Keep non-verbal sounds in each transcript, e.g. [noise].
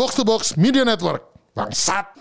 Box to Box Media Network. Bangsat.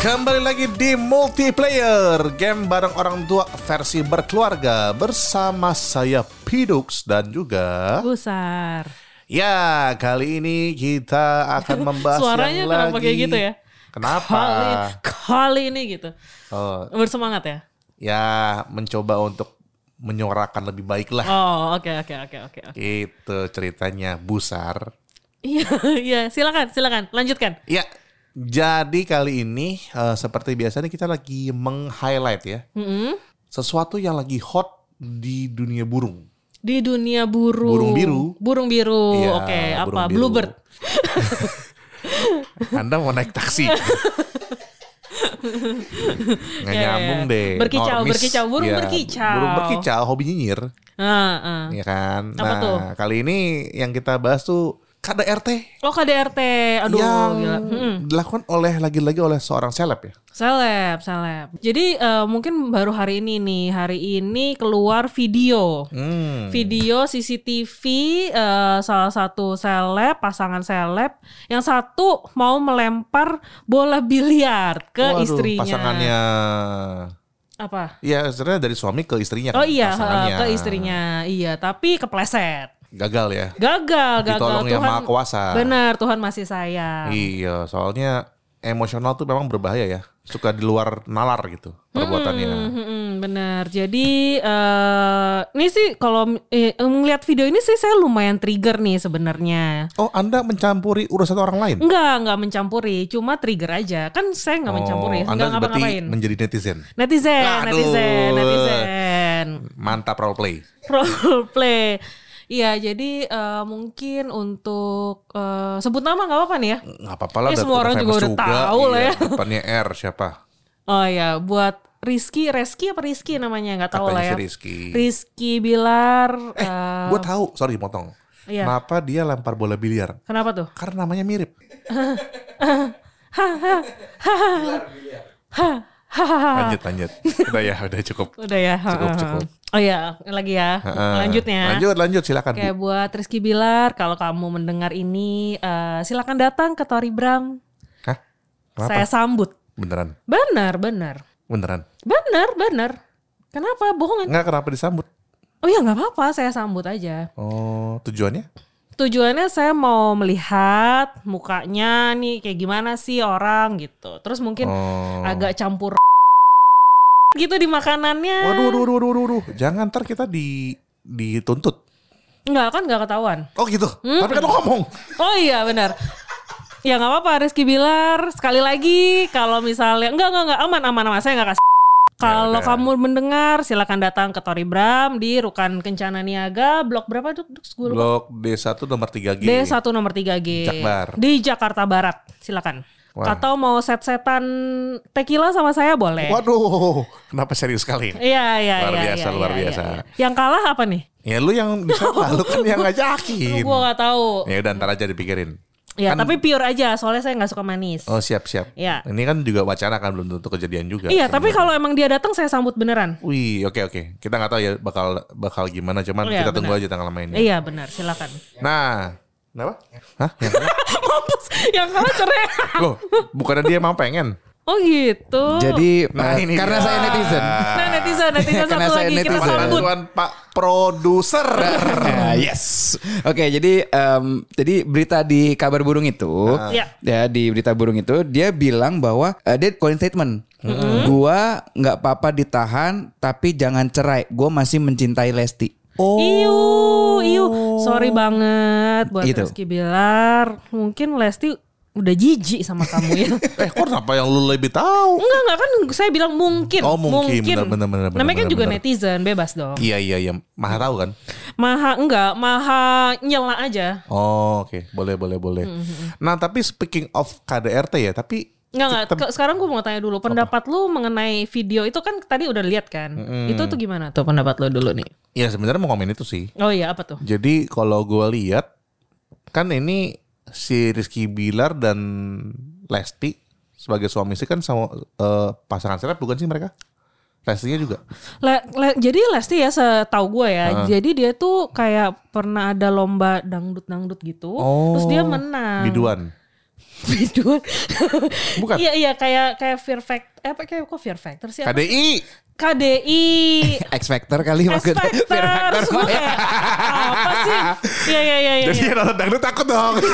Kembali lagi di multiplayer game bareng orang tua versi berkeluarga bersama saya Pidux dan juga Besar. Ya kali ini kita akan [laughs] membahas Suaranya yang kenapa lagi kayak gitu ya? Kenapa? Kali, kali ini gitu. Oh, Bersemangat ya? ya mencoba untuk menyuarakan lebih baik lah. Oh, oke oke oke oke. oke. Itu ceritanya Busar. Iya, [laughs] iya, silakan, silakan. Lanjutkan. Ya, jadi kali ini eh, seperti biasanya kita lagi meng-highlight ya Mm-mm. sesuatu yang lagi hot di dunia burung. Di dunia burung. Burung biru. Burung biru. Iya, oke, apa? burung biru. Bluebird. [laughs] Anda mau naik taksi? [laughs] Nggak Ya, ya, nyambung ya. deh. Berkicau, Normis. berkicau. Burung Ya, berkicau. Burung berkicau, hobi nyinyir. Ah, ah. ya kan? Apa nah, tuh? kali ini yang kita bahas tuh KDRT Oh, KDRT. Aduh, yang gila. Mm-mm. dilakukan oleh lagi-lagi oleh seorang seleb ya. Seleb, seleb. Jadi eh, mungkin baru hari ini nih, hari ini keluar video. Hmm. Video CCTV eh, salah satu seleb, pasangan seleb, yang satu mau melempar bola biliar ke Waduh, istrinya. Pasangannya. Apa? Ya, sebenarnya dari suami ke istrinya. Oh kan, iya, pasangannya. ke istrinya. Iya, tapi kepleset. Gagal ya. Gagal, gagal. Ditolong yang maha kuasa. Benar, Tuhan masih sayang. Iya, soalnya emosional tuh memang berbahaya ya. Suka di luar nalar gitu perbuatannya. Hmm, hmm, hmm, benar. Jadi eh ini sih kalau eh, ngeliat video ini sih saya lumayan trigger nih sebenarnya. Oh, Anda mencampuri urusan orang lain? Enggak, enggak mencampuri, cuma trigger aja. Kan saya enggak mencampuri, Oh, Anda enggak ngapa-ngapain. menjadi netizen. Netizen, Aduh. netizen, netizen. Mantap role play. Role play. Iya, jadi eh, mungkin untuk eh, sebut nama nggak apa-apa nih ya. Nggak apa-apa lah. Ya, udah- semua orang juga udah tahu lah Iya, ya. Depannya R siapa? Oh ya, buat Rizky, Reski apa Rizky namanya nggak tahu lah ya. si Rizky. Rizky Bilar. eh, Gue tahu, sorry potong. Iya. Kenapa dia lempar bola biliar? kenapa tuh? Karena namanya mirip. [laughs] [laughs] lanjut, lanjut. Udah ya, udah cukup. Udah ya. Cukup, cukup. Oh ya, lagi ya. Heeh. Lanjutnya. Lanjut, lanjut. Silakan. Bu. buat Rizky Bilar, kalau kamu mendengar ini, eh, silakan datang ke Tori Bram. Hah? Kenapa? Saya sambut. Beneran, Benar, benar. beneran. Benar, benar. Kenapa? Bohongan. Enggak kenapa disambut? Oh ya nggak apa-apa, saya sambut aja. Oh, tujuannya? Tujuannya saya mau melihat mukanya nih kayak gimana sih orang gitu. Terus mungkin Oh. agak campur gitu di makanannya. Waduh, waduh, waduh, waduh, waduh. Jangan ntar kita di dituntut. Enggak kan nggak ketahuan. Oh gitu. Tapi kan lo ngomong. Oh iya benar. Ya nggak apa-apa Rizky Bilar sekali lagi kalau misalnya enggak enggak enggak aman aman aman saya nggak kasih. Kalau udah. kamu mendengar silakan datang ke Tori Bram di Rukan Kencana Niaga blok berapa tuh? Blok D1 nomor 3G. D1 nomor 3G. Jakbar. Di Jakarta Barat. Silakan. Wah. Atau mau set-setan tequila sama saya boleh. Waduh, kenapa serius sekali? ini? Iya iya Luar iya, biasa, iya, luar iya, biasa. iya. Yang kalah apa nih? Ya lu yang bisa [laughs] lah, lu kan yang ngajakin. Gua nggak tahu. Ya udah ntar aja dipikirin. Ya Kan- tapi pure aja soalnya saya nggak suka manis. Oh siap siap. Iya. Ini kan juga wacana kan belum tentu kejadian juga. Iya, tapi kalau emang dia datang saya sambut beneran. Wih, oke oke. Kita nggak tahu ya bakal bakal gimana, cuman Iya, kita tunggu benar. aja tanggal mainnya. Iya benar, silakan. Nah, kenapa? Hah? Yang kalah? [laughs] Mampus, yang kalah cerai. Loh, bukannya dia emang pengen? Oh gitu. Jadi Nah, eh, ini karena dia. saya netizen. nah netizen, netizen [laughs] satu saya lagi kita netizen. sambut. Bantuan Pak Produser. [laughs] Ah, yes. Oke, jadi em, jadi berita di kabar burung itu, Iya. ya di berita burung itu dia bilang bahwa eh, dia calling statement. Gua nggak apa-apa ditahan, tapi jangan cerai. Gua masih mencintai Lesti. Oh. Iu, iu. Sorry banget buat Gitu. Rizky Bilar. Mungkin Lesti udah jijik sama kamu ya. [laughs] Eh, kok kenapa yang lu lebih tahu? Enggak, enggak kan saya bilang mungkin. Oh, mungkin. Benar, benar, benar, benar, Namanya kan benar, juga benar. netizen, bebas dong. Iya iya iya, maha tahu kan? Maha enggak, maha nyela aja. Oh, oke, boleh boleh boleh. Mm-hmm. Nah, tapi speaking of KDRT ya, tapi Enggak, enggak. kita- Sekarang gue mau tanya dulu. Pendapat lu mengenai video itu kan tadi udah lihat kan? Itu tuh gimana tuh pendapat lu dulu nih? ya sebenarnya mau komen itu sih. Oh iya, apa tuh? Jadi kalau gue lihat kan ini si Rizky Bilar dan Lesti sebagai suami istri kan sama eh, pasangan seleb bukan sih mereka? Lestinya juga. Le- le- jadi Lesti ya setahu gue ya. Jadi dia tuh kayak pernah ada lomba dangdut-dangdut gitu. Terus dia menang. Biduan. Biduan. Bukan. iya iya kayak kayak Fear Factor. Eh, apa kayak kok Fear Factor sih? Apa? KDI. [laughs] X Factor kali X. Factor. Factor. Apa sih? Iya iya iya iya. Jadi yang nonton dangdut takut dong. [laughs]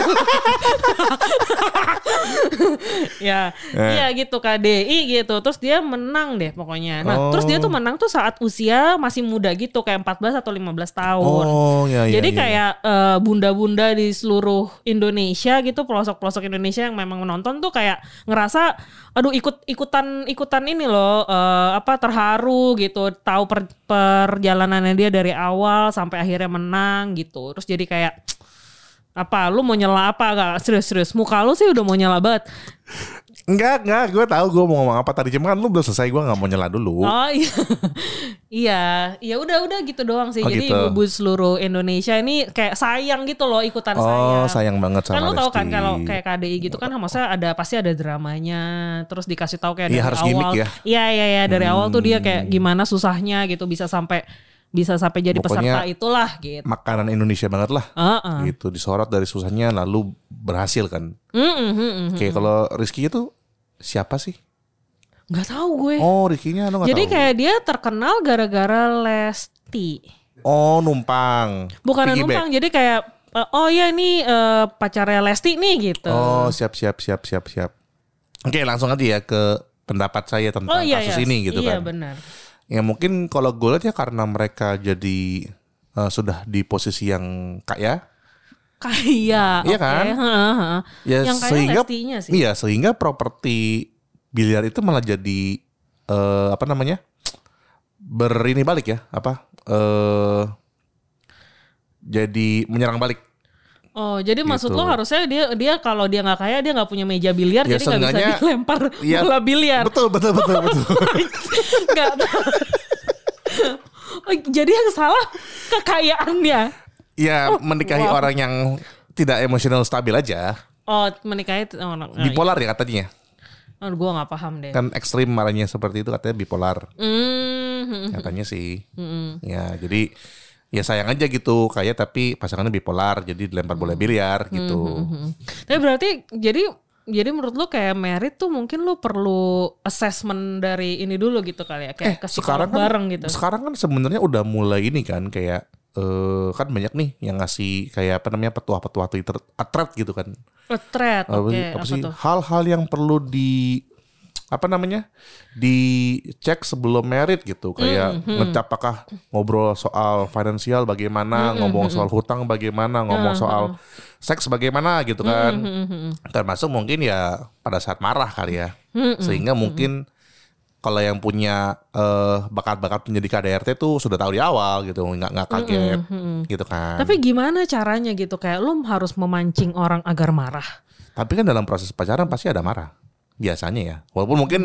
Ya, Eh. iya gitu KDI gitu. Terus dia menang deh pokoknya. Nah, Oh. terus dia tuh menang tuh saat usia masih muda gitu, kayak 14 atau 15 tahun. Oh, ya, ya, Jadi ya. kayak eh, bunda-bunda di seluruh Indonesia gitu, pelosok-pelosok Indonesia yang memang menonton tuh kayak ngerasa aduh ikut ikutan ikutan ini loh eh, apa terharu gitu, tahu per- perjalanannya dia dari awal sampai akhirnya menang gitu. Terus jadi kayak [tsk] apa lu mau nyela apa? Gak serius-serius muka lu sih udah mau nyela banget Enggak, enggak. Gue tahu gue mau ngomong apa tadi. Cuma kan lu belum selesai. Gue nggak mau nyela dulu. Oh iya, [laughs] iya, ya udah udah gitu doang sih. Oh, Jadi gitu. ibu-ibu seluruh Indonesia ini kayak sayang gitu loh ikutan Oh, sayang. sayang banget sama Kan lo tau kan kalau kayak KDI gitu kan maksudnya ada pasti ada dramanya, terus dikasih tahu kayak Iya, dari harus awal. gimmick ya. Iya iya iya dari awal tuh dia kayak gimana susahnya gitu bisa sampai bisa sampai jadi Pokoknya peserta itulah gitu. Makanan Indonesia banget lah. Heeh. Gitu disorot dari susahnya lalu berhasil kan. Mm, mm, mm, mm. Kayak kalau Rizky itu siapa sih? Nggak tahu gue. Oh, Rizky-nya lu nggak jadi tahu. kayak dia terkenal gara-gara Lesti. Oh, numpang. Bukan numpang, jadi kayak eh, oh ya ini eh, pacarnya Lesti nih gitu. Oh, siap siap siap siap siap. Oke, langsung aja ya ke pendapat saya tentang Oh iya kasus iya. ini gitu iya, kan. benar. Ya mungkin kalau gue lihat ya karena mereka jadi eh, sudah di posisi yang kaya, Kayak Iya oke, kan? heeh, heeh. ya Yang kaya sehingga sih. iya sehingga properti biliar itu malah jadi eh, apa namanya berini balik ya apa eh jadi menyerang balik. Oh, jadi maksud Gitu. lo harusnya dia dia kalau dia nggak kaya dia nggak punya meja biliar Ya, jadi nggak bisa dilempar [laughs] Iya, bola biliar. Betul betul betul betul. [laughs] Nggak. Oh, [laughs] jadi yang salah kekayaannya. ya menikahi wow. orang yang tidak emosional stabil aja. Oh, menikahi oh, no, no, Bipolar ya katanya. Oh, gue nggak paham deh. Kan ekstrim marahnya seperti itu katanya bipolar. Hmm, Katanya sih. Ya, jadi ya sayang aja gitu kayak tapi pasangannya bipolar jadi dilempar bola biliar gitu. Hmm. Tapi berarti jadi jadi menurut lo kayak merit tuh mungkin lo perlu assessment dari ini dulu gitu kali ya kayak Eh, Sekarang kan bareng gitu. sekarang kan sebenarnya udah mulai ini kan kayak eh kan banyak nih yang ngasih kayak apa namanya petua-petua Twitter atret gitu kan. Retret, Apa, sih- apa apa sih hal-hal yang perlu di apa namanya dicek sebelum merit gitu. Kayak Hmm, ngecap apakah ngobrol soal finansial Hmm, bagaimana ngomong soal hutang bagaimana ngomong soal seks bagaimana gitu kan. Hmm, termasuk mungkin ya pada saat marah kali ya. Hmm, sehingga mungkin kalau yang punya eh, bakat-bakat menjadi KDRT tuh sudah tahu di awal gitu nggak nggak kaget gitu kan. Tapi gimana caranya gitu? Kayak lo harus memancing orang agar marah. Tapi kan dalam proses pacaran pasti ada marah. Biasanya ya. Walaupun mungkin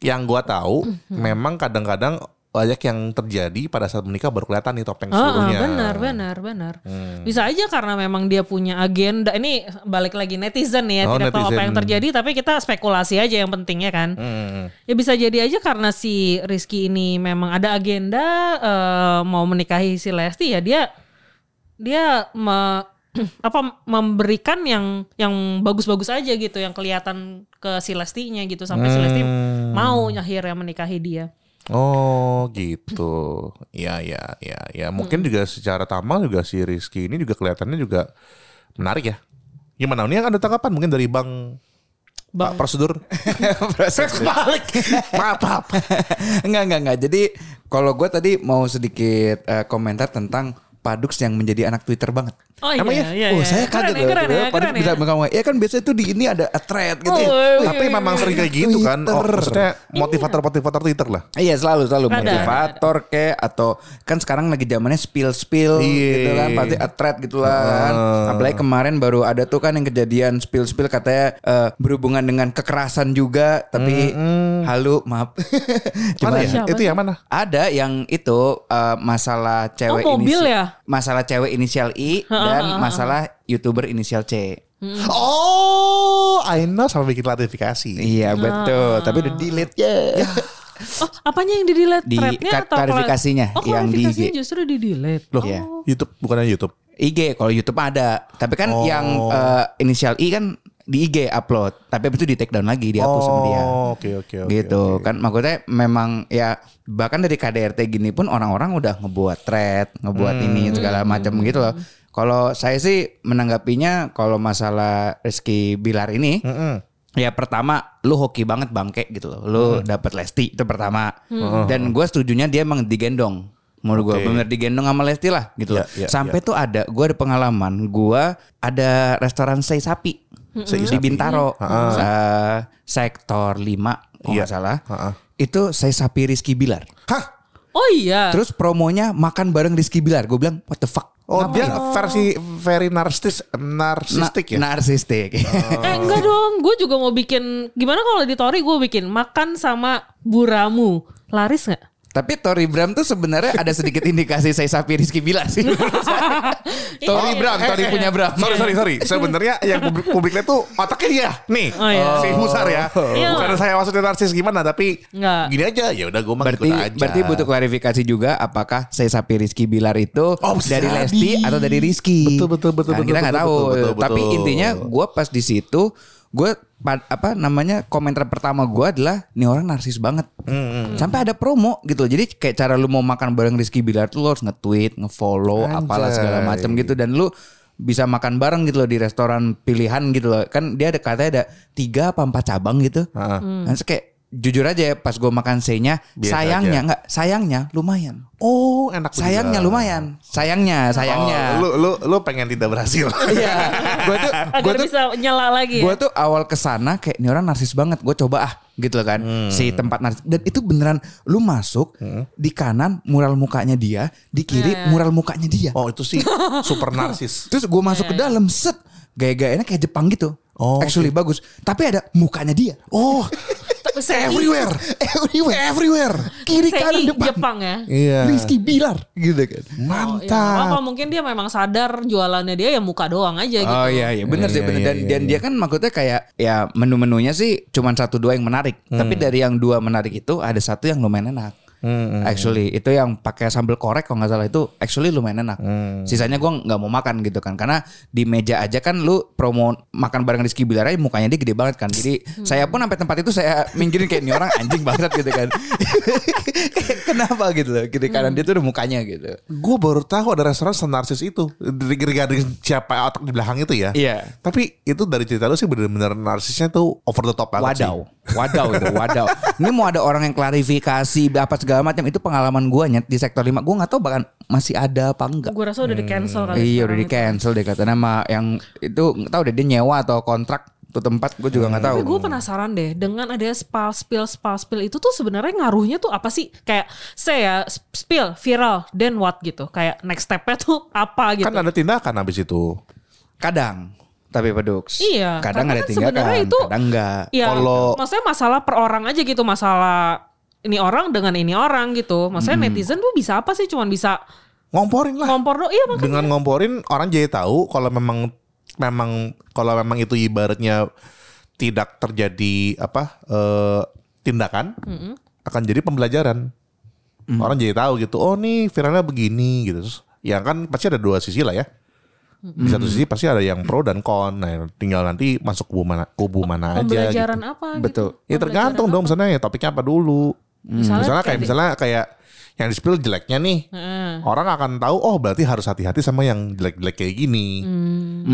yang gua tahu memang kadang-kadang banyak yang terjadi pada saat menikah baru kelihatan nih topeng seluruhnya. benar, benar, benar. Hmm. Bisa aja karena memang dia punya agenda. Ini balik lagi netizen nih ya, Oh, tidak tahu apa netizen. yang terjadi, tapi kita spekulasi aja yang pentingnya kan. Hmm. Ya bisa jadi aja karena si Rizky ini memang ada agenda eh, mau menikahi si Lesti ya dia dia me- [clears throat] apa memberikan yang yang bagus-bagus aja gitu yang kelihatan ke si Lestinya gitu sampai si Lesti Hmm. mau akhirnya menikahi dia. Oh gitu. Ya ya ya ya. Mungkin juga secara tamal juga si Rizky ini juga kelihatannya juga menarik ya. Gimana? Ini ada tanggapan mungkin dari Bang Pak prosedur. [laughs] balik. [laughs] maaf, maaf. enggak enggak enggak. Jadi kalau gue tadi mau sedikit eh, komentar tentang Padux yang menjadi anak Twitter banget. Oh iya, ya? iya, oh iya. saya keren kaget ya, keren ya, keren bisa ya. ngomong, ya kan biasanya tuh di ini ada a thread gitu ya. Oh, iya, Tapi iya, memang iya. sering kayak gitu kan. Oh, maksudnya motivator-motivator Twitter lah. Iya selalu selalu Ada, motivator kayak atau kan sekarang lagi zamannya spill spill Iya. gitu kan pasti a thread gitu lah kan. Apalagi kemarin baru ada tuh kan yang kejadian spill spill katanya eh, berhubungan dengan kekerasan juga tapi halu maaf. [laughs] Mana Cuman ya? Itu yang mana? ada yang itu eh, masalah cewek Oh, mobil inisi- ya? Masalah cewek inisial I dan dan masalah youtuber inisial C. Oh, I know sama bikin klarifikasi. Iya betul, tapi udah delete ya. [laughs] Oh, apanya yang di delete? Di Threadnya atau klarifikasinya, Oh, yang di IG. justru di delete. Loh, Iya. YouTube bukannya YouTube. IG kalau YouTube ada, tapi kan yang eh, inisial I kan di IG upload, tapi itu di take down lagi, dihapus sama dia. Oh, oke oke oke. gitu kan maksudnya memang ya bahkan dari KDRT gini pun orang-orang udah ngebuat thread ngebuat Hmm. ini segala macam gitu loh kalau saya sih menanggapinya kalau masalah Rizky Bilar ini Mm-mm. ya pertama lu hoki banget bangke gitu loh lu Hmm. dapet Lesti itu pertama dan gue setujunya dia emang digendong menurut gue Oke. bener digendong sama Lesti lah gitu loh Ya, ya, sampai tuh ada gue ada pengalaman gue ada restoran sei sapi Sei di sapi. Bintaro Ha-ha. Sa- sektor 5 kalau Iya. nggak salah Ha-ha. itu saya sapi Rizky Bilar. Hah? Oh iya. Terus promonya makan bareng Rizky Bilar. Gue bilang what the fuck? Oh, Ngapain? dia versi very narsis narsistik ya? Na- Narsistik. [laughs] Eh enggak dong, gue juga mau bikin gimana kalau di Tori gue bikin makan sama buramu. Laris nggak? Tapi Tori Bram tuh sebenarnya ada sedikit indikasi saya sapi Rizky Bilar sih. [laughs] Tori Iya. Bram, Tori punya Bram. Sorry sorry sorry. Sebenarnya yang publik publiknya tuh otaknya dia. Nih, Oh, iya. si Husar ya. Iya. Bukan saya maksudnya narsis gimana, tapi Nggak. gini aja. Ya udah gue mah Berarti ikut aja. berarti butuh klarifikasi juga apakah saya sapi Rizky Bilar itu Oh, dari. Lesti atau dari Rizky? Betul, betul, betul, Kan betul, kita nggak tahu. betul, betul, betul. Tapi intinya gue pas di situ gue pa- apa namanya komentar pertama gue adalah nih orang narsis banget. Hmm, Sampai ada promo gitu. Jadi kayak cara lu mau makan bareng Rizky Bilar tuh lu harus nge-tweet, nge-follow, Anjay. apalah segala macam gitu dan lu bisa makan bareng gitu loh di restoran pilihan gitu loh. Kan dia ada katanya ada tiga apa empat cabang gitu. Nah, terus kayak jujur aja ya pas gue makan C-nya Biasa sayangnya aja. nggak sayangnya lumayan. Oh, enak juga. Sayangnya lumayan. Sayangnya, sayangnya. Oh, lu lu lu pengen tidak berhasil. [laughs] Iya. Gue tuh gue tuh bisa nyela lagi. gue ya? tuh awal ke sana kayak ini orang narsis banget. Gue coba ah gitu loh kan Hmm. si tempat narsis dan itu beneran lu masuk di kanan mural mukanya dia, di kiri Iya. mural mukanya dia. Oh, itu sih super narsis. [laughs] Terus gue masuk ke dalam set gaya-gayanya kayak Jepang gitu. Oh, Actually bagus. Tapi ada mukanya dia. Oh, [laughs] everywhere. [laughs] Everywhere. Everywhere. Kiri Sei kanan depan. Jepang ya. Iya. Rizky Bilar gitu kan. Oh, ya, Mantap. nggak apa mungkin dia memang sadar jualannya dia ya muka doang aja gitu. Oh iya iya benar Iya, sih iya, benar iya, dan iya, dan iya. dia kan maksudnya kayak ya menu-menunya sih cuma satu dua yang menarik. Tapi Hmm. dari yang dua menarik itu ada satu yang lumayan enak. Hmm, Actually itu yang pakai sambal korek kalau nggak salah itu actually lumayan enak. Hmm. Sisanya gua nggak mau makan gitu kan karena di meja aja kan lu promo makan bareng Rizky Bilar aja mukanya dia gede banget kan. Jadi Hmm. saya pun sampai tempat itu saya minggirin kayak ini orang anjing banget gitu kan. [laughs] Kenapa gitu loh? Kiri kanan dia tuh udah mukanya gitu. Gue baru tahu ada restoran senarsis itu. Dari dari siapa otak di belakang itu ya. Iya. Tapi itu dari cerita lu sih bener-bener narsisnya tuh over the top banget Wadaw, wadaw itu, wadaw. [laughs] Ini mau ada orang yang klarifikasi apa segala macam itu pengalaman gue nyet di sektor 5 Gue nggak tahu bahkan masih ada apa enggak. Gue rasa udah di cancel kali. Iya udah di itu. cancel deh katanya sama yang itu nggak tahu deh dia nyewa atau kontrak tuh tempat gue juga nggak tahu. Tapi gue penasaran deh dengan ada spal spill spal spill itu tuh sebenarnya ngaruhnya tuh apa sih? Kayak saya spill viral then what gitu. Kayak next stepnya tuh apa gitu. Kan ada tindakan habis itu. Kadang tapi pedux. Iya, Kadang ada kan sebenarnya tindakan, itu- kadang enggak. Iya, Kalau- maksudnya masalah per orang aja gitu, masalah ini orang dengan ini orang gitu. Maksudnya netizen tuh bisa apa sih? Cuman bisa Ngomporin lah. ngompor doang. Iya makanya. Dengan ngomporin orang jadi tahu kalau memang memang kalau memang itu ibaratnya tidak terjadi apa eh, tindakan akan jadi pembelajaran. Orang jadi tahu gitu. Oh nih viralnya begini gitu. Terus, ya kan pasti ada dua sisi lah ya. Di satu sisi pasti ada yang pro dan kon. Nah, tinggal nanti masuk kubu mana kubu mana aja. Pembelajaran gitu. apa Betul. gitu. Ya tergantung dong misalnya ya topiknya apa dulu. Misalnya Misalnya, kayak misalnya kayak yang di spill jeleknya nih. Heeh. Orang akan tahu oh berarti harus hati-hati sama yang jelek-jelek kayak gini.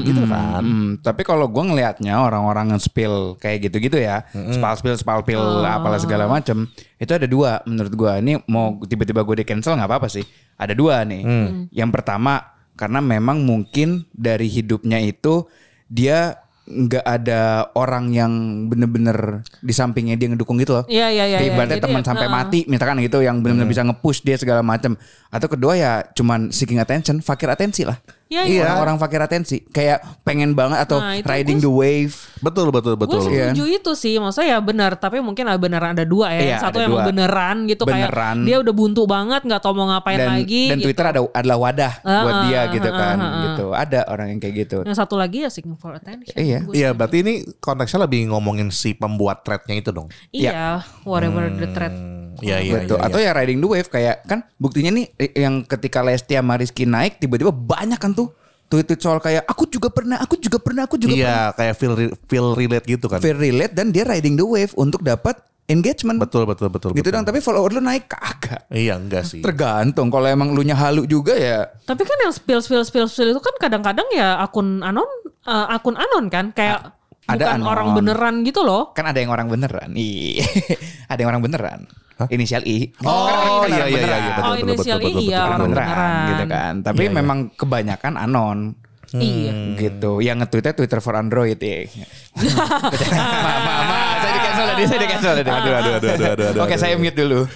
Gitu kan. Hmm, tapi kalau gue ngelihatnya orang-orang yang spill kayak gitu-gitu ya, spal spill, spal pill, apalah segala macem, itu ada dua menurut gue. Ini mau tiba-tiba gue di cancel nggak apa-apa sih. Ada dua nih. Yang pertama karena memang mungkin dari hidupnya itu dia nggak ada orang yang bener-bener di sampingnya dia ngedukung gitu loh. Iya iya iya. Iya. ibaratnya Jadi teman ya, sampai heeh. mati misalkan gitu yang benar-benar bisa nge-push dia segala macam. Atau kedua ya cuman seeking attention, fakir atensi lah. Iya, iya. Orang-orang fakir atensi kayak pengen banget atau Nah, riding gua- the wave. Betul betul Gue betul. setuju itu sih, maksudnya ya benar, tapi mungkin ada beneran ada dua ya. Iya, Satu emang dua. beneran gitu Beneran. kayak dia udah buntu banget, nggak tahu mau ngapain Dan, lagi. dan gitu. Twitter ada adalah wadah buat Ah, dia ah, gitu ah, kan ah, ah. gitu. Ada orang yang kayak gitu. Yang satu lagi ya seeking for attention. Iya. Iya, berarti ini konteksnya lebih ngomongin si pembuat threadnya itu dong. Iya, whatever the threat. Iya iya. Betul. iya, Atau ya riding the wave kayak kan buktinya nih eh, yang ketika Lesti sama Rizky naik tiba-tiba banyak kan tuh tweet-tweet soal kayak aku juga pernah, aku juga pernah, aku juga Iya, kayak feel feel relate gitu kan. pernah. Very relate dan dia riding the wave untuk dapat engagement. Betul betul betul. Gitu betul. dong, tapi follower lu naik kagak. Iya enggak sih. Tergantung kalau emang lu nya halu juga ya. Tapi kan yang spill spill spill spill itu kan kadang-kadang ya akun anon eh, akun anon kan kayak ada bukan anon. orang beneran gitu loh. Kan ada yang orang beneran. Ih. [laughs] ada yang orang beneran. Inisial I. Oh, orang iya, iya, iya, iya, betul, Oh, betul, inisial betul, betul, I, iya, betul, betul. beneran, beneran. gitu kan. Tapi Iya, iya. memang kebanyakan anon. Iya. gitu yang nge-tweetnya Twitter for Android ya ma, ma, ma, saya di cancel tadi saya di cancel tadi Aduh, aduh, aduh, aduh, aduh, aduh, oke saya mute dulu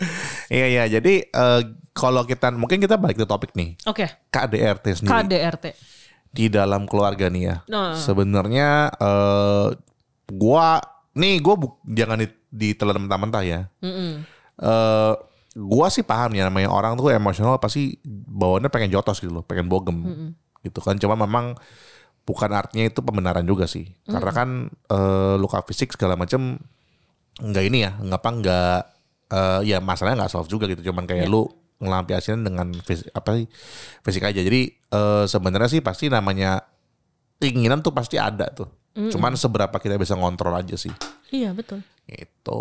[laughs] Iya iya. Jadi eh, kalau kita mungkin kita balik ke topik nih. Oke. KDRT sendiri KDRT. di dalam keluarga nih ya. Nah. Sebenarnya eh gua nih gua bu- jangan di- ditelan mentah-mentah ya. Eh gua sih paham ya namanya orang tuh emosional pasti bawaannya pengen jotos gitu loh, pengen bogem. Gitu kan. Cuma memang bukan artinya itu pembenaran juga sih. Karena kan eh, luka fisik segala macam nggak ini ya, ngapa nggak eh, ya masalahnya nggak solve juga gitu. Cuman kayak lu ngelampiasin dengan fisik, apa sih fisik aja. Jadi eh, sebenarnya sih pasti namanya keinginan tuh pasti ada tuh. Cuman seberapa kita bisa ngontrol aja sih. Iya betul. Itu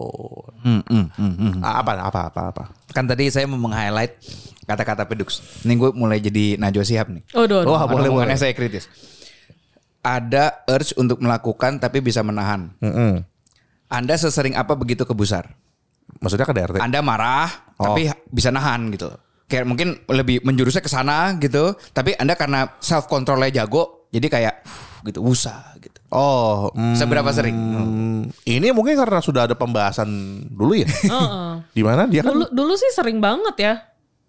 apa apa apa apa. kan tadi saya mau meng-highlight kata-kata pedux ini gue mulai jadi Najwa Shihab nih Oh, do, do. Wah, boleh boleh. Saya kritis ada urge untuk melakukan tapi bisa menahan Mm-mm. anda sesering apa begitu kebusar Maksudnya ke DRT. Anda marah Oh. tapi bisa nahan gitu. Kayak mungkin lebih menjurusnya ke sana gitu, tapi Anda karena self controlnya jago, jadi kayak gitu usah gitu. Oh, mm, Seberapa sering? ini mungkin karena sudah ada pembahasan dulu ya. Heeh. [laughs] Di mana dia kan Dulu dulu sih sering banget ya.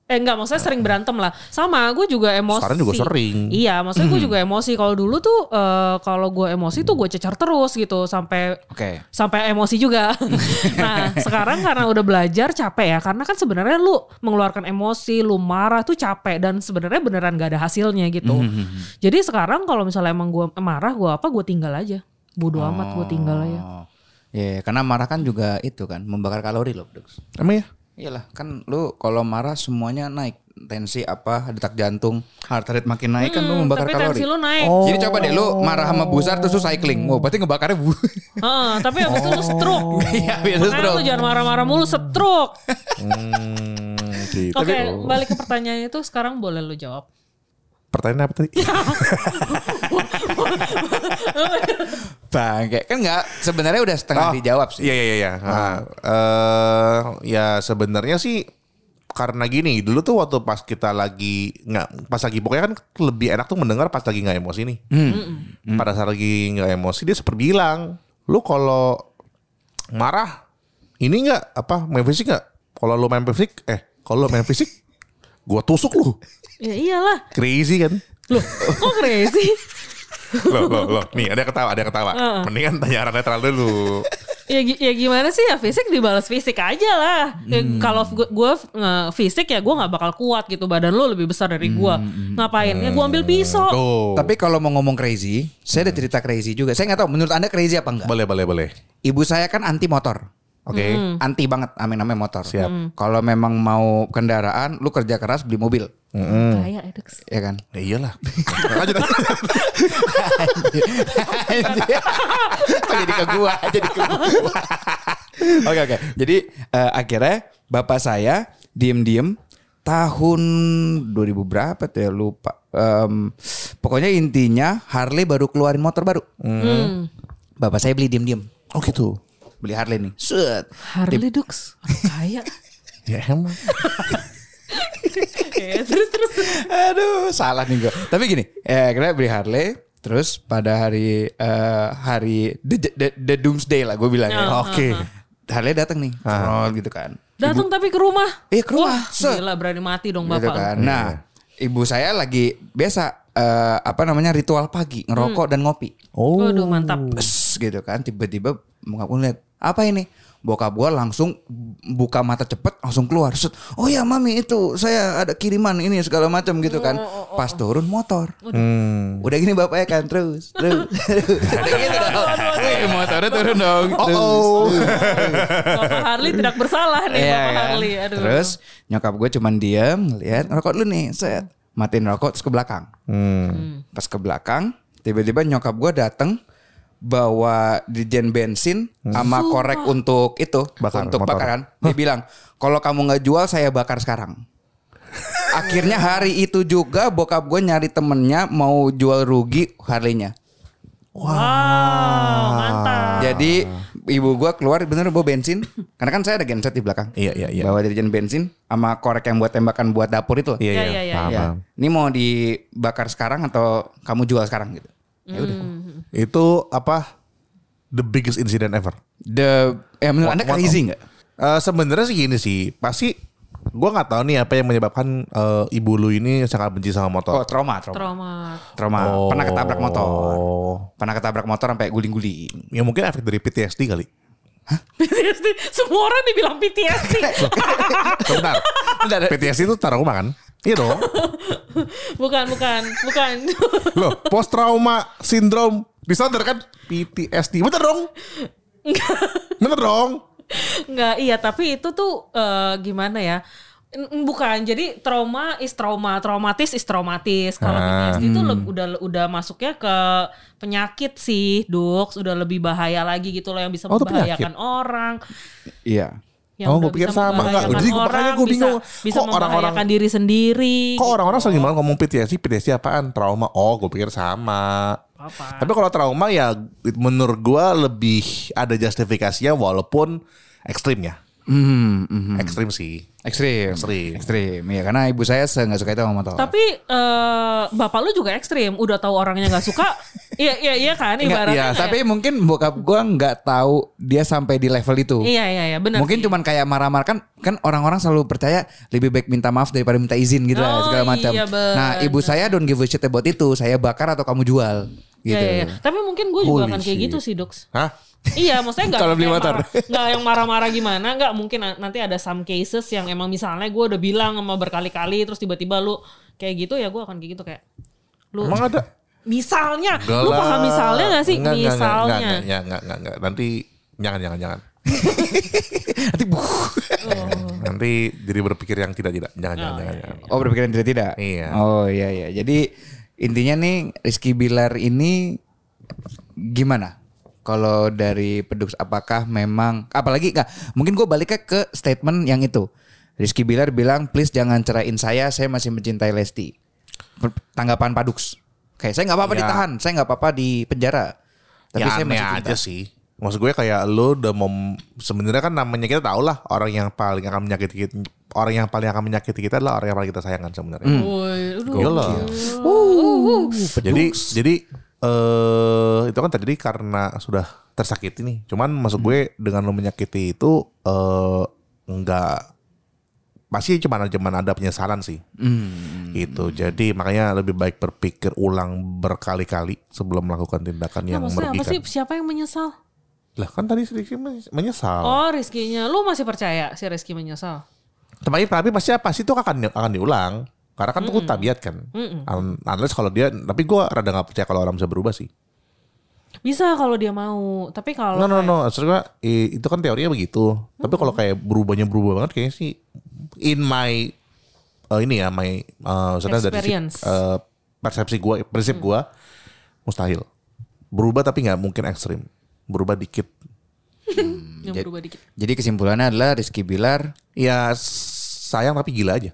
Eh enggak, maksudnya sering berantem lah. Sama, gue juga emosi. Sekarang juga sering. Iya, maksudnya gue [clears throat] juga emosi. Kalau dulu tuh eh, kalau gue emosi tuh gue cecar terus gitu sampai Oke. sampai emosi juga. [laughs] nah, sekarang karena udah belajar capek ya. Karena kan sebenarnya lu mengeluarkan emosi, lu marah tuh capek dan sebenarnya beneran gak ada hasilnya gitu. Jadi sekarang kalau misalnya emang gue marah, gue apa gue tinggal aja. Bodoh amat gue tinggal aja. Oh. Ya, karena marah kan juga itu kan membakar kalori loh, Dux. emang ya? Iyalah, kan lu kalau marah semuanya naik. Tensi apa, detak jantung, heart rate makin naik kan lu membakar Hmm, Tapi kalori. tensi lu naik. Jadi coba deh lu marah sama busar terus lu cycling. Wow, berarti ngebakarnya bu. [laughs] Heeh, tapi habis itu lu stroke. Iya, habis itu stroke. lu jangan marah-marah mulu stroke. Hmm, gitu. Oke, balik ke pertanyaan itu sekarang boleh lu jawab. Pertanyaan apa tadi? [laughs] Bangke. Kan enggak sebenarnya udah setengah Oh, dijawab sih. Iya iya iya. Nah, eh, ya sebenarnya sih karena gini dulu tuh waktu pas kita lagi nggak pas lagi pokoknya kan lebih enak tuh mendengar pas lagi nggak emosi nih. Pada saat lagi nggak emosi dia seperti bilang, lu kalau marah ini nggak apa main fisik nggak? Kalau lu main fisik, eh kalau lu main fisik, gua tusuk lu. Ya iyalah. Crazy kan? Loh, kok crazy? [laughs] loh, loh, loh. Nih ada yang ketawa, ada yang ketawa. Mendingan tanya arah netral dulu. ya, ya gimana sih ya fisik dibalas fisik aja lah. Ya, Kalau gue fisik ya gue nggak bakal kuat gitu badan lu lebih besar dari gue. Ngapain? Ya gue ambil pisau. Tuh. Tapi kalau mau ngomong crazy, saya ada cerita crazy juga. Saya nggak tahu menurut Anda crazy apa enggak? boleh, boleh, boleh. Ibu saya kan anti motor. Oke. Anti banget amin namanya motor. Siap. Kalau memang mau kendaraan, lu kerja keras beli mobil, Kayak Edex. ya kan? Ya iyalah. [laughs] Lanjut. [laughs] Kok jadi ke gua, jadi ke gua. Oke oke. Jadi eh, akhirnya bapak saya diem-diem tahun 2000 berapa tuh ya lupa. Em, pokoknya intinya Harley baru keluarin motor baru. Hmm. Bapak saya beli diem-diem. Oh gitu. Beli Harley nih. Set. Harley Dux. Kayak. [laughs] Ya emang. Oke, terus terus. Aduh, salah nih gue. Tapi gini, eh kira beli Harley, terus pada hari eh, hari the, the, the doomsday lah gue bilangnya. Oh, Oke. Harley datang nih, Cerot gitu kan. Datang tapi ke rumah. Eh, ke rumah. Wah, Set. gila berani mati dong Gitu bapak. kan. Nah, ibu saya lagi biasa eh, apa namanya ritual pagi ngerokok dan ngopi. Oh. Waduh mantap. Bes, gitu kan tiba-tiba gue lihat apa ini? Bokap gue langsung buka mata cepet langsung keluar. Set, oh ya mami itu saya ada kiriman ini segala macam gitu kan. Pas turun motor. Hmm. udah gini bapaknya kan terus terus. Udah gitu dong Wih, motornya turun dong terus. Bapak Harley tidak bersalah nih Iya Bapak kan? Harley. Aduh. terus nyokap gue cuman diam ngeliat rokok dulu nih set. Matiin rokok terus ke belakang. Hmm. pas ke belakang tiba-tiba nyokap gue dateng bawa dijen bensin sama korek untuk itu Bakar untuk motor. bakaran. Dia bilang kalau kamu nggak jual saya bakar sekarang. [laughs] Akhirnya hari itu juga bokap gue nyari temennya mau jual rugi Harley-nya. Wow, mantap. jadi ibu gue keluar bener bawa bensin. Karena kan saya ada genset di belakang. Iya, iya, iya. bawa dijen bensin sama korek yang buat tembakan buat dapur itu loh. Iya, Iya, iya, iya, iya. paham, Ya, paham. ini mau dibakar sekarang atau kamu jual sekarang gitu? Ya udah Itu apa? The biggest incident ever. The ya menurut Anda crazy nggak? Eh sebenarnya sih gini sih, pasti gua nggak tahu nih apa yang menyebabkan eh, ibu lu ini sangat benci sama Oh, motor. trauma, trauma. Trauma. Trauma. Oh. Pernah ketabrak motor. Pernah ketabrak motor sampai guling-guling. Ya mungkin efek dari PTSD kali. [laughs] PTSD. Semua orang dibilang PTSD. Sebentar. [laughs] PTSD itu trauma kan? Iya dong. [laughs] bukan, bukan, bukan. Loh, post trauma syndrome disorder kan PTSD. Bener dong? Bener dong? Enggak, iya tapi itu tuh eh, gimana ya? Bukan, jadi trauma is trauma, traumatis is traumatis. Kalau Ah. PTSD itu le- udah udah masuknya ke penyakit sih, Dux, udah lebih bahaya lagi gitu loh yang bisa Oh, itu membahayakan orang. Iya. Yang Oh, gua pikir bisa sama. Enggak, jadi orang, makanya gua bisa- bingung. Bisa, Kok orang-orang- diri sendiri. Kok orang-orang sering banget ngomong PTSD, PTSD apaan? Trauma. Oh, gue pikir sama. Apa? Tapi kalau trauma ya menurut gua lebih ada justifikasinya walaupun ekstrim ya. Hmm, mhm. Ekstrim sih. Ekstrim. Ekstrim. Ekstrim. Iya, karena ibu saya nggak suka itu sama motor. Tapi eh, bapak lu juga ekstrim, udah tahu orangnya nggak suka. Iya iya iya kan ibaratnya. iya, kayak- tapi mungkin bokap gua nggak tahu dia sampai di level itu. Iya iya iya benar. Mungkin sih. cuman kayak marah-marah kan kan orang-orang selalu percaya lebih baik minta maaf daripada minta izin gitu lah Oh, segala macam. iya, bener. nah, ibu saya don't give a shit about itu. Saya bakar atau kamu jual gitu. Iya, iya, iya. Tapi mungkin gue juga Holy akan kayak shit. gitu sih, Dux. Hah? iya, maksudnya [laughs] enggak Kalau beli motor. Enggak yang marah-marah gimana, enggak mungkin na- nanti ada some cases yang emang misalnya gue udah bilang sama berkali-kali terus tiba-tiba lu kayak gitu ya gue akan kayak gitu kayak lu Emang ada? Misalnya Enggak lu paham misalnya gak sih Enggak, enggak, misalnya Enggak, enggak, enggak, enggak, enggak, enggak. Nanti jangan, jangan, jangan. [laughs] Nanti buh. Nanti jadi berpikir yang tidak-tidak. Jangan, jangan, jangan, jangan. Oh berpikiran tidak tidak. Iya. Oh iya iya. Jadi intinya nih Rizky Bilar ini gimana? Kalau dari Pedux apakah memang apalagi nggak? Mungkin gue baliknya ke statement yang itu. Rizky Bilar bilang please jangan ceraiin saya, saya masih mencintai Lesti. Tanggapan Padux. Kayak saya nggak apa-apa Ya. ditahan, saya nggak apa-apa di penjara. Tapi ya saya aneh masih cinta. aja sih. Maksud gue kayak lo udah mau sebenarnya kan namanya kita tahu lah orang yang paling akan menyakiti kita, orang yang paling akan menyakiti kita adalah orang yang paling kita sayangkan sebenarnya. Woi, aduh. Gila. Jadi jadi eh itu kan terjadi karena sudah tersakiti nih. Cuman maksud gue dengan lo menyakiti itu eh enggak pasti cuma cuman ada penyesalan sih. Hmm. Gitu. Jadi makanya lebih baik berpikir ulang berkali-kali sebelum melakukan tindakan Nah, yang maksudnya apa merugikan. sih? Siapa yang menyesal? Lah kan tadi sedikit menyesal. Oh, Rizky-nya. Lu masih percaya si Rizky menyesal? Tapi tapi pasti pasti itu akan akan diulang. Karena kan itu tabiat kan. Un- Unless kalau dia, tapi gue rada gak percaya kalau orang bisa berubah sih. Bisa kalau dia mau. Tapi kalau No no kayak- no, maksud gua, i- itu kan teorinya begitu. Tapi kalau kayak berubahnya berubah banget kayaknya sih in my eh, ini ya my uh, dari eh, persepsi gue, prinsip gue mustahil. Berubah tapi nggak mungkin ekstrim. Berubah dikit. yang berubah dikit. Jadi kesimpulannya adalah Rizky Bilar Ya sayang tapi gila aja.